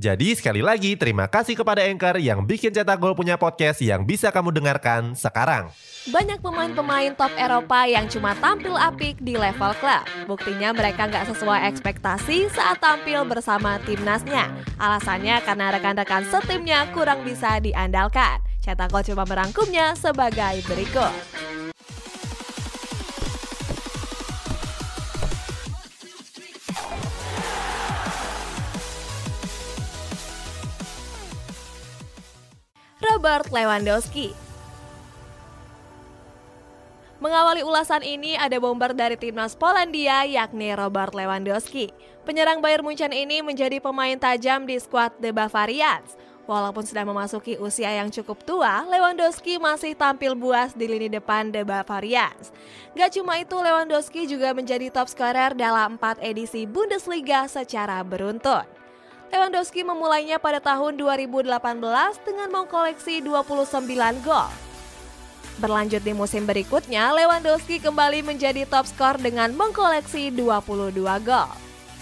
Jadi sekali lagi terima kasih kepada Anchor yang bikin Cetak Gol punya podcast yang bisa kamu dengarkan sekarang. Banyak pemain-pemain top Eropa yang cuma tampil apik di level klub. Buktinya mereka nggak sesuai ekspektasi saat tampil bersama timnasnya. Alasannya karena rekan-rekan setimnya kurang bisa diandalkan. Cetak Gol coba merangkumnya sebagai berikut. Robert Lewandowski Mengawali ulasan ini ada bomber dari timnas Polandia yakni Robert Lewandowski. Penyerang Bayern Munchen ini menjadi pemain tajam di skuad The Bavarians. Walaupun sudah memasuki usia yang cukup tua, Lewandowski masih tampil buas di lini depan The Bavarians. Gak cuma itu, Lewandowski juga menjadi top scorer dalam 4 edisi Bundesliga secara beruntun. Lewandowski memulainya pada tahun 2018 dengan mengkoleksi 29 gol. Berlanjut di musim berikutnya, Lewandowski kembali menjadi top skor dengan mengkoleksi 22 gol.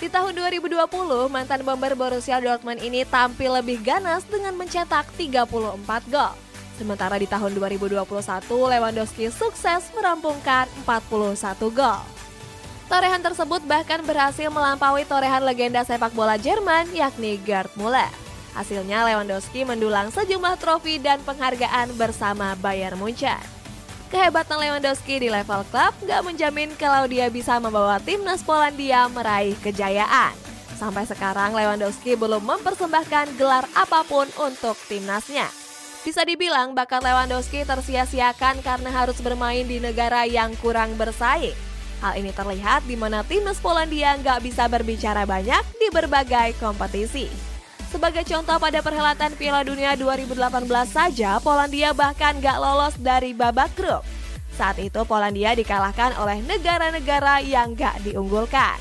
Di tahun 2020, mantan bomber Borussia Dortmund ini tampil lebih ganas dengan mencetak 34 gol. Sementara di tahun 2021, Lewandowski sukses merampungkan 41 gol. Torehan tersebut bahkan berhasil melampaui torehan legenda sepak bola Jerman yakni Gerd Müller. Hasilnya Lewandowski mendulang sejumlah trofi dan penghargaan bersama Bayern Munchen. Kehebatan Lewandowski di level klub gak menjamin kalau dia bisa membawa timnas Polandia meraih kejayaan. Sampai sekarang Lewandowski belum mempersembahkan gelar apa pun untuk timnasnya. Bisa dibilang bakat Lewandowski tersia-siakan karena harus bermain di negara yang kurang bersaing. Hal ini terlihat di mana timnas Polandia nggak bisa berbicara banyak di berbagai kompetisi. Sebagai contoh pada perhelatan Piala Dunia 2018 saja, Polandia bahkan gak lolos dari babak grup. Saat itu Polandia dikalahkan oleh negara-negara yang gak diunggulkan.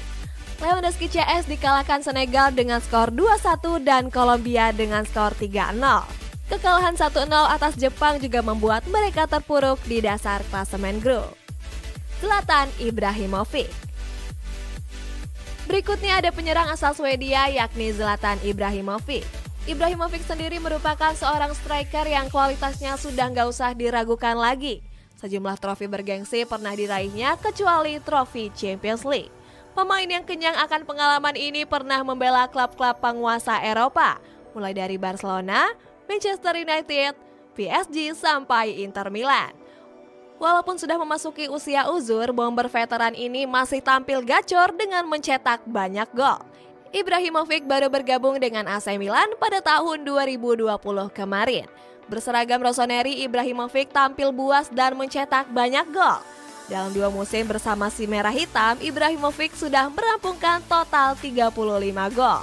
Lewandowski CS dikalahkan Senegal dengan skor 2-1 dan Kolombia dengan skor 3-0. Kekalahan 1-0 atas Jepang juga membuat mereka terpuruk di dasar klasemen grup. Zlatan Ibrahimovic Berikutnya ada penyerang asal Swedia yakni Zlatan Ibrahimovic. Ibrahimovic sendiri merupakan seorang striker yang kualitasnya sudah nggak usah diragukan lagi. Sejumlah trofi bergengsi pernah diraihnya kecuali trofi Champions League. Pemain yang kenyang akan pengalaman ini pernah membela klub-klub penguasa Eropa, mulai dari Barcelona, Manchester United, PSG sampai Inter Milan. Walaupun sudah memasuki usia uzur, bomber veteran ini masih tampil gacor dengan mencetak banyak gol. Ibrahimovic baru bergabung dengan AC Milan pada tahun 2020 kemarin. Berseragam Rossoneri, Ibrahimovic tampil buas dan mencetak banyak gol. Dalam dua musim bersama si Merah Hitam, Ibrahimovic sudah merampungkan total 35 gol.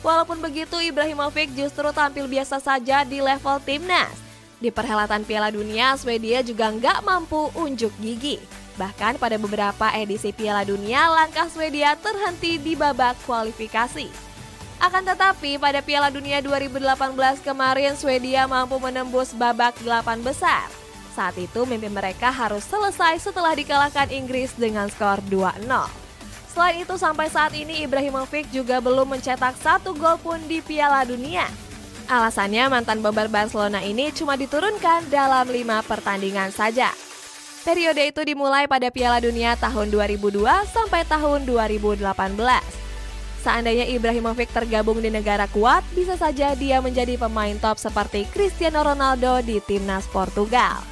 Walaupun begitu, Ibrahimovic justru tampil biasa saja di level timnas. Di perhelatan Piala Dunia, Swedia juga nggak mampu unjuk gigi. Bahkan pada beberapa edisi Piala Dunia, langkah Swedia terhenti di babak kualifikasi. Akan tetapi, pada Piala Dunia 2018 kemarin, Swedia mampu menembus babak delapan besar. Saat itu, mimpi mereka harus selesai setelah dikalahkan Inggris dengan skor 2-0. Selain itu, sampai saat ini Ibrahimovic juga belum mencetak satu gol pun di Piala Dunia. Alasannya mantan bomber Barcelona ini cuma diturunkan dalam lima pertandingan saja. Periode itu dimulai pada Piala Dunia tahun 2002 sampai tahun 2018. Seandainya Ibrahimovic tergabung di negara kuat, bisa saja dia menjadi pemain top seperti Cristiano Ronaldo di timnas Portugal.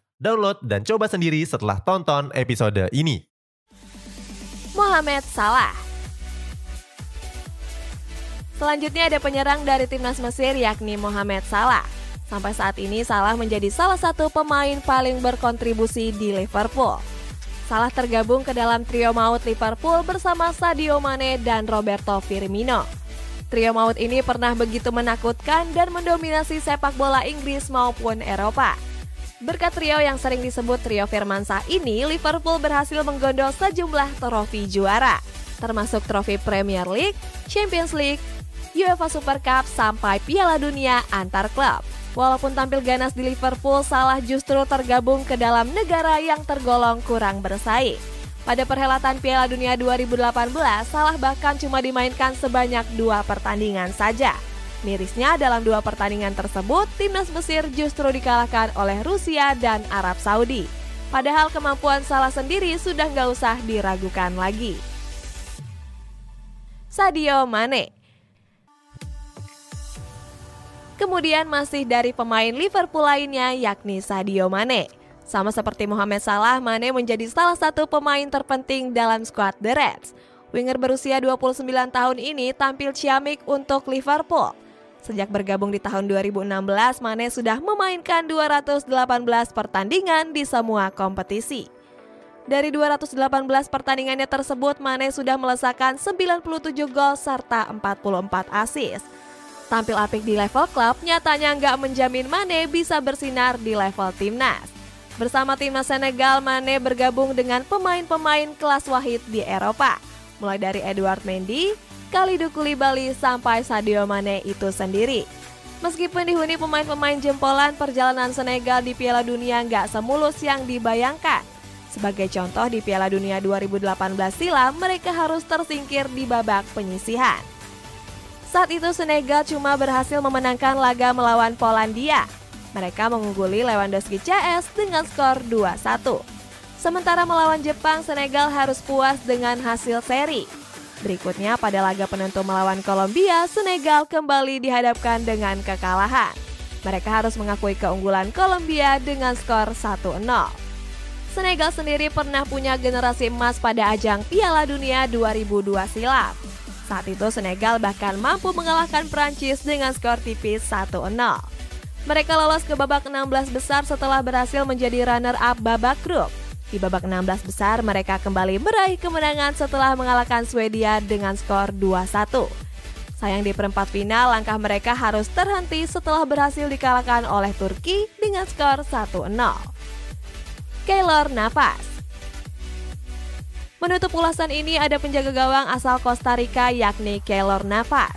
Download dan coba sendiri setelah tonton episode ini. Mohamed Salah Selanjutnya ada penyerang dari timnas Mesir yakni Mohamed Salah. Sampai saat ini Salah menjadi salah satu pemain paling berkontribusi di Liverpool. Salah tergabung ke dalam trio maut Liverpool bersama Sadio Mane dan Roberto Firmino. Trio maut ini pernah begitu menakutkan dan mendominasi sepak bola Inggris maupun Eropa. Berkat trio yang sering disebut trio Firmansyah ini, Liverpool berhasil menggondol sejumlah trofi juara, termasuk trofi Premier League, Champions League, UEFA Super Cup sampai Piala Dunia antar klub. Walaupun tampil ganas di Liverpool, Salah justru tergabung ke dalam negara yang tergolong kurang bersaing. Pada perhelatan Piala Dunia 2018, Salah bahkan cuma dimainkan sebanyak dua pertandingan saja. Mirisnya dalam dua pertandingan tersebut, timnas Mesir justru dikalahkan oleh Rusia dan Arab Saudi. Padahal kemampuan Salah sendiri sudah nggak usah diragukan lagi. Sadio Mane Kemudian masih dari pemain Liverpool lainnya yakni Sadio Mane. Sama seperti Mohamed Salah, Mane menjadi salah satu pemain terpenting dalam skuad The Reds. Winger berusia 29 tahun ini tampil ciamik untuk Liverpool. Sejak bergabung di tahun 2016, Mane sudah memainkan 218 pertandingan di semua kompetisi. Dari 218 pertandingannya tersebut, Mane sudah melesakkan 97 gol serta 44 assist. Tampil apik di level klub, nyatanya nggak menjamin Mane bisa bersinar di level timnas. Bersama timnas Senegal, Mane bergabung dengan pemain-pemain kelas wahid di Eropa, mulai dari Edward Mendy, Kalidou Koulibaly sampai Sadio Mane itu sendiri. Meskipun dihuni pemain-pemain jempolan, perjalanan Senegal di Piala Dunia nggak semulus yang dibayangkan. Sebagai contoh di Piala Dunia 2018 silam, mereka harus tersingkir di babak penyisihan. Saat itu Senegal cuma berhasil memenangkan laga melawan Polandia. Mereka mengungguli Lewandowski CS dengan skor 2-1. Sementara melawan Jepang, Senegal harus puas dengan hasil seri Berikutnya pada laga penentu melawan Kolombia, Senegal kembali dihadapkan dengan kekalahan. Mereka harus mengakui keunggulan Kolombia dengan skor 1-0. Senegal sendiri pernah punya generasi emas pada ajang Piala Dunia 2002 silam. Saat itu Senegal bahkan mampu mengalahkan Prancis dengan skor tipis 1-0. Mereka lolos ke babak 16 besar setelah berhasil menjadi runner-up babak grup. Di babak 16 besar, mereka kembali meraih kemenangan setelah mengalahkan Swedia dengan skor 2-1. Sayang di perempat final, langkah mereka harus terhenti setelah berhasil dikalahkan oleh Turki dengan skor 1-0. Keylor Navas Menutup ulasan ini ada penjaga gawang asal Costa Rica yakni Keylor Navas.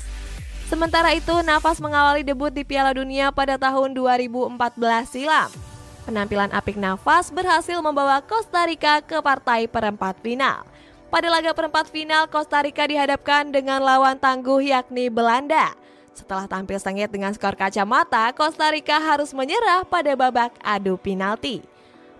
Sementara itu, Navas mengawali debut di Piala Dunia pada tahun 2014 silam. Penampilan apik Navas berhasil membawa Costa Rica ke partai perempat final. Pada laga perempat final, Costa Rica dihadapkan dengan lawan tangguh yakni Belanda. Setelah tampil sengit dengan skor kacamata, Costa Rica harus menyerah pada babak adu penalti.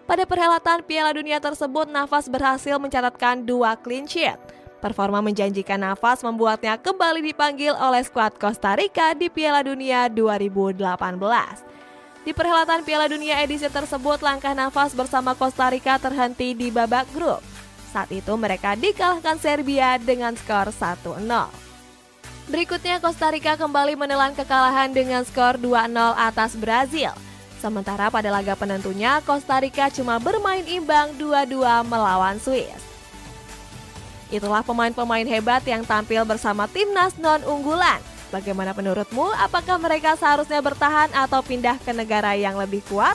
Pada perhelatan Piala Dunia tersebut, Navas berhasil mencatatkan dua clean sheet. Performa menjanjikan Navas membuatnya kembali dipanggil oleh skuad Costa Rica di Piala Dunia 2018. Di perhelatan Piala Dunia edisi tersebut, langkah nafas bersama Costa Rica terhenti di babak grup. Saat itu mereka dikalahkan Serbia dengan skor 1-0. Berikutnya Costa Rica kembali menelan kekalahan dengan skor 2-0 atas Brazil. Sementara pada laga penentunya, Costa Rica cuma bermain imbang 2-2 melawan Swiss. Itulah pemain-pemain hebat yang tampil bersama timnas non-unggulan. Bagaimana menurutmu? Apakah mereka seharusnya bertahan atau pindah ke negara yang lebih kuat?